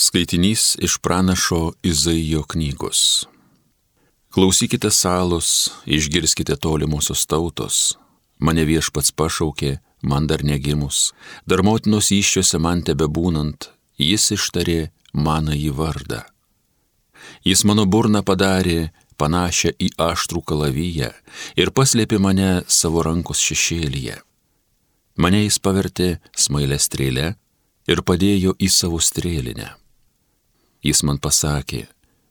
Skaitinys iš pranašo Izaijo knygos. Klausykite salos, išgirskite tolimusios tautos. Mane viešpats pašaukė, man dar negimus, dar motinos iššiose man tebe būnant, jis ištarė maną į vardą. Jis mano burną padarė panašią į aštrų kalavyją ir paslėpė mane savo rankos šešėlyje. Mane jis pavertė smailę strėlę ir padėjo į savo strėlinę. Jis man pasakė,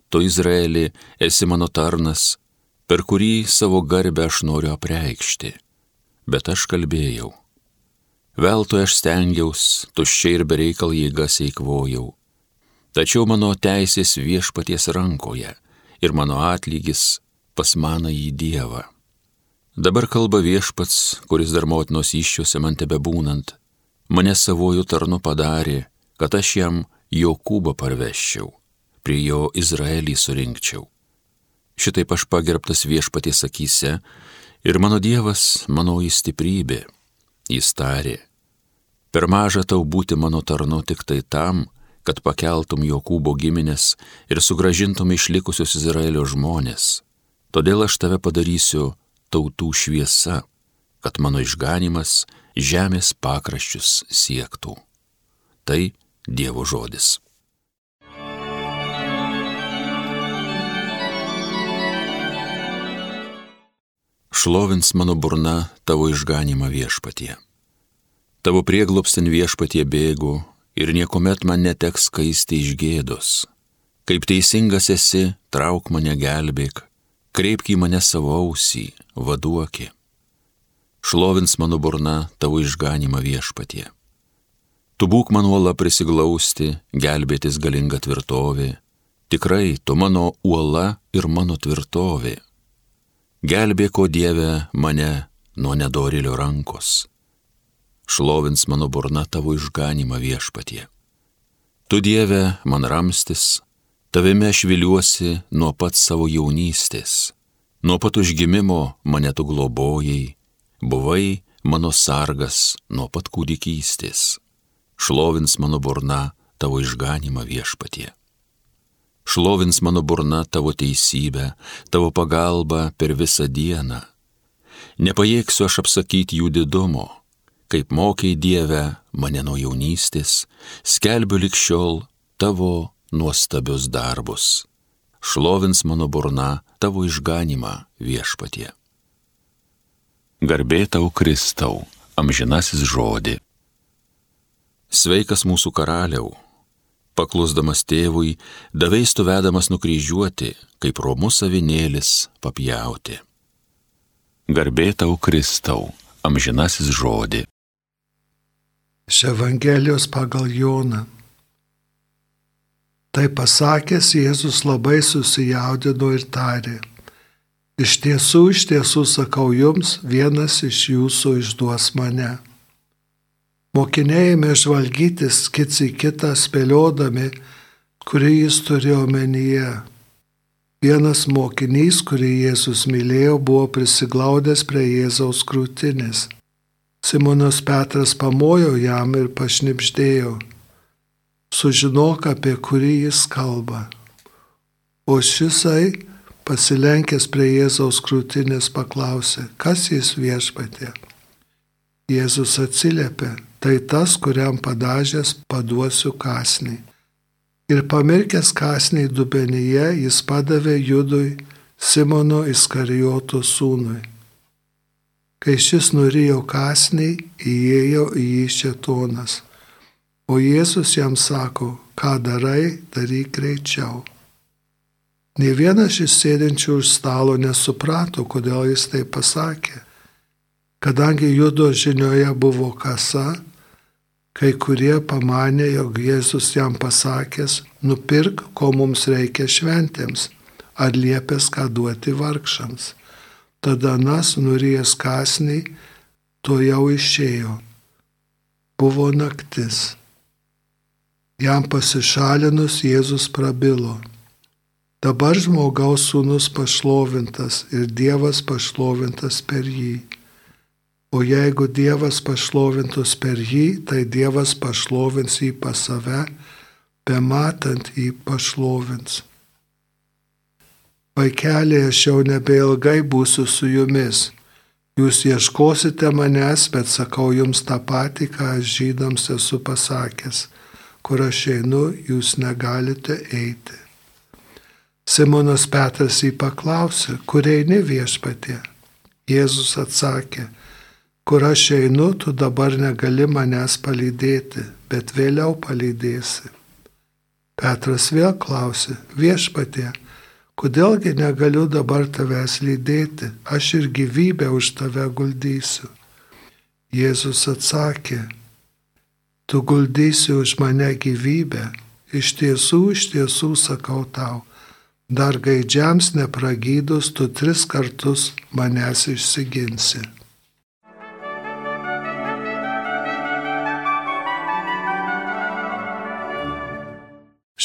tu Izraeli esi mano tarnas, per kurį savo garbę aš noriu apreikšti. Bet aš kalbėjau. Veltui aš stengiausi, tuščiai ir bereikal jėgas eikvojau. Tačiau mano teisės viešpaties rankoje ir mano atlygis pas maną į Dievą. Dabar kalba viešpats, kuris dar motinos iššiuose man tebe būnant, mane savojų tarnu padarė, kad aš jam Jokūbą parveščiau, prie jo Izraelį surinkčiau. Šitaip aš pagerbtas viešpaties akise ir mano Dievas manoji stiprybė. Jis tarė, per maža tau būti mano tarnu tik tai tam, kad pakeltum Jokūbo giminės ir sugražintum išlikusius Izraelio žmonės. Todėl aš tave padarysiu tautų šviesa, kad mano išganimas žemės pakraščius siektų. Tai Dievo žodis. Šlovins mano burna tavo išganimą viešpatie. Tavo prieglopstin viešpatie bėgu ir niekuomet man neteks skaisti iš gėdos. Kaip teisingas esi, trauk mane gelbėk, kreipk į mane savo ausį, vaduoki. Šlovins mano burna tavo išganimą viešpatie. Tu būk man uola prisiglausti, gelbėtis galinga tvirtovė. Tikrai, tu mano uola ir mano tvirtovė. Gelbėko Dieve mane nuo nedorilio rankos šlovins mano burna tavo išganimą viešpatie. Tu Dieve, man ramstis, tavime aš viliuosi nuo pat savo jaunystės, nuo pat užgimimo mane tu globojai, buvai mano sargas nuo pat kūdikystės, šlovins mano burna tavo išganimą viešpatie. Šlovins mano burna tavo teisybę, tavo pagalbą per visą dieną. Nepajėgsiu aš apsakyti jų didumo, kaip mokiai Dieve mane nuo jaunystės, skelbiu likščiol tavo nuostabius darbus. Šlovins mano burna tavo išganimą viešpatie. Garbė tau Kristau, amžinasis žodį. Sveikas mūsų karaliau, paklusdamas tėvui, davėjstu vedamas nukryžiuoti, kaip romus avinėlis papjauti. Garbė tau Kristau, amžinasis žodį. Iš Evangelijos pagal Joną. Tai pasakęs Jėzus labai susijaudino ir tarė. Iš tiesų, iš tiesų sakau jums, vienas iš jūsų išduos mane. Mokiniai ėmė žvalgytis kits į kitą spėliodami, kurį jis turėjo omenyje. Vienas mokinys, kurį Jėzus mylėjo, buvo prisiglaudęs prie Jėzaus krūtinės. Simonas Petras pamojo jam ir pašnipždėjo. Sužinok, apie kurį jis kalba. O šisai, pasilenkęs prie Jėzaus krūtinės, paklausė, kas jis viešpatė. Jėzus atsiliepė, tai tas, kuriam padažęs paduosiu kasnį. Ir pamirkęs kasnį dubenyje, jis padavė judui Simono Iskarijoto sūnui. Kai šis nurijo kasnį, įėjo į jį šetonas. O Jėzus jam sako, ką darai, daryk greičiau. Ne vienas iš sėdinčių už stalo nesuprato, kodėl jis tai pasakė. Kadangi judo žinioje buvo kasa, kai kurie pamanė, jog Jėzus jam pasakęs, nupirk, ko mums reikia šventėms, ar liepęs ką duoti vargšams. Tada Anas nurijęs kasnį, to jau išėjo. Buvo naktis. Jam pasišalinus Jėzus prabilo. Dabar žmogaus sūnus pašlovintas ir Dievas pašlovintas per jį. O jeigu Dievas pašlovintus per jį, tai Dievas pašlovins jį pas save bematant jį pašlovins. Vaikeliai, aš jau nebeilgai būsiu su jumis. Jūs ieškosite manęs, bet sakau jums tą patį, ką aš žydams esu pasakęs. Kur aš einu, jūs negalite eiti. Simonas Petras jį paklausė, kur eini viešpatie? Jėzus atsakė, kur aš einu, tu dabar negali manęs palydėti, bet vėliau palydėsi. Petras vėl klausė, viešpatie, Kodėlgi negaliu dabar tavęs lydėti, aš ir gyvybę už tave guldysiu. Jėzus atsakė, tu guldysi už mane gyvybę, iš tiesų, iš tiesų sakau tau, dar gaidžiams nepragydus tu tris kartus manęs išsiginsi.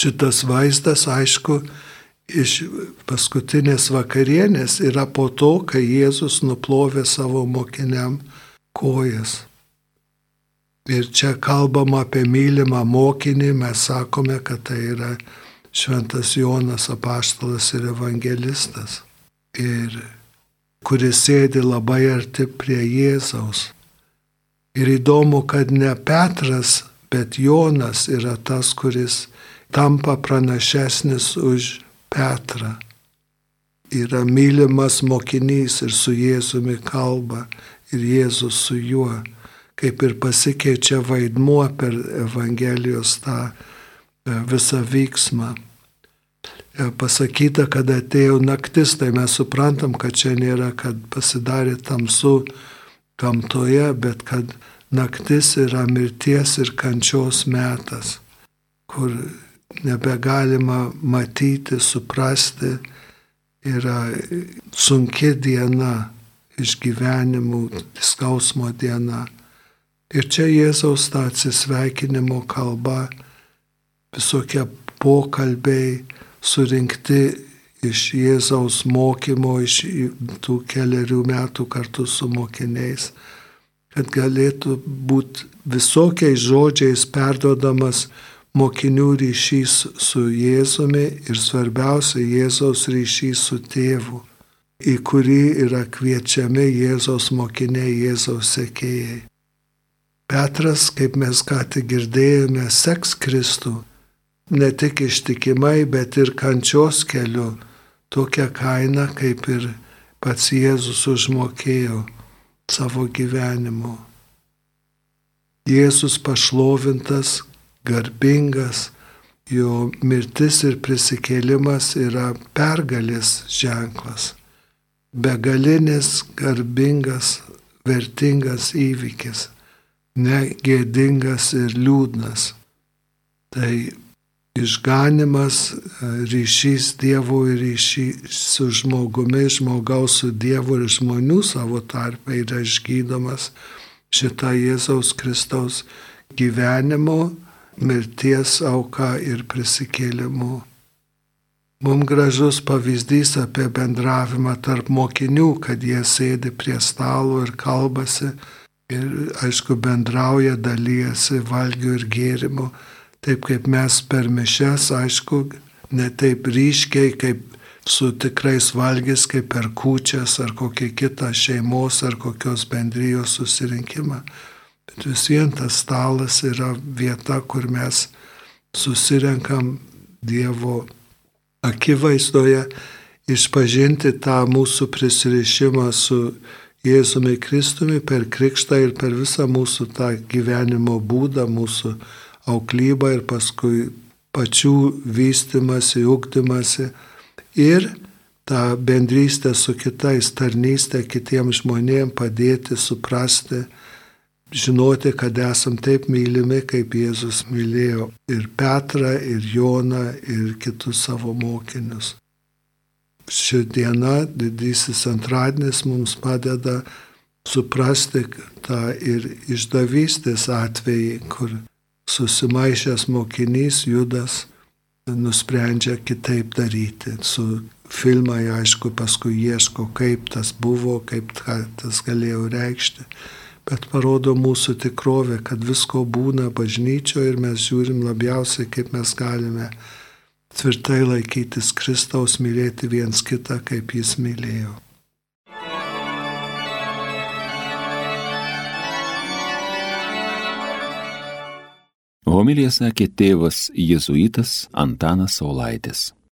Šitas vaizdas, aišku, iš paskutinės vakarienės yra po to, kai Jėzus nuplovė savo mokiniam kojas. Ir čia kalbama apie mylimą mokinį, mes sakome, kad tai yra Šventas Jonas apaštalas ir evangelistas. Ir kuris sėdi labai arti prie Jėzaus. Ir įdomu, kad ne Petras, bet Jonas yra tas, kuris tampa pranašesnis už Petrą. Yra mylimas mokinys ir su Jėzumi kalba ir Jėzus su juo, kaip ir pasikeičia vaidmuo per Evangelijos tą e, visą vyksmą. E, pasakyta, kad atėjo naktis, tai mes suprantam, kad čia nėra, kad pasidarė tamsu gamtoje, bet kad naktis yra mirties ir kančios metas, kur nebegalima matyti, suprasti, yra sunki diena išgyvenimų, skausmo diena. Ir čia Jėzaus ta atsisveikinimo kalba, visokie pokalbiai surinkti iš Jėzaus mokymo, iš tų keliarių metų kartu su mokiniais, kad galėtų būti visokiais žodžiais perdodamas mokinių ryšys su Jėzumi ir svarbiausia Jėzaus ryšys su tėvu, į kurį yra kviečiami Jėzaus mokiniai, Jėzaus sekėjai. Petras, kaip mes ką tik girdėjome, seks Kristų ne tik ištikimai, bet ir kančios keliu, tokią kainą, kaip ir pats Jėzus užmokėjo savo gyvenimu. Jėzus pašlovintas, garbingas, jo mirtis ir prisikėlimas yra pergalės ženklas, begalinis, garbingas, vertingas įvykis, negėdingas ir liūdnas. Tai išganimas, ryšys Dievo ir ryšys su žmogumi, žmogaus su Dievu ir žmonių savo tarpe yra išgydomas šitą Jėzaus Kristaus gyvenimo mirties auka ir prisikėlimu. Mums gražus pavyzdys apie bendravimą tarp mokinių, kad jie sėdi prie stalo ir kalbasi ir, aišku, bendrauja, dalyjasi valgių ir gėrimų, taip kaip mes per mišes, aišku, ne taip ryškiai kaip su tikrais valgys, kaip per kūčias ar kokį kitą šeimos ar kokios bendrijos susirinkimą Bet vis vien tas stalas yra vieta, kur mes susirenkam Dievo akivaizdoje, išpažinti tą mūsų prisirišimą su Jėzumi Kristumi per krikštą ir per visą mūsų tą gyvenimo būdą, mūsų auklybą ir paskui pačių vystimasi, ugdymasi ir tą bendrystę su kitais, tarnystę kitiems žmonėms padėti suprasti, žinoti, kad esam taip mylimi, kaip Jėzus mylėjo ir Petrą, ir Joną, ir kitus savo mokinius. Ši diena, didysis antradienis, mums padeda suprasti tą ir išdavystės atvejį, kur susimaišęs mokinys Judas nusprendžia kitaip daryti. Su filmai, aišku, paskui ieško, kaip tas buvo, kaip tas galėjo reikšti bet parodo mūsų tikrovę, kad visko būna bažnyčioje ir mes žiūrim labiausiai, kaip mes galime tvirtai laikytis Kristaus, mylėti viens kitą, kaip jis mylėjo. Homilija sakė tėvas jėzuitas Antanas Saulaitis.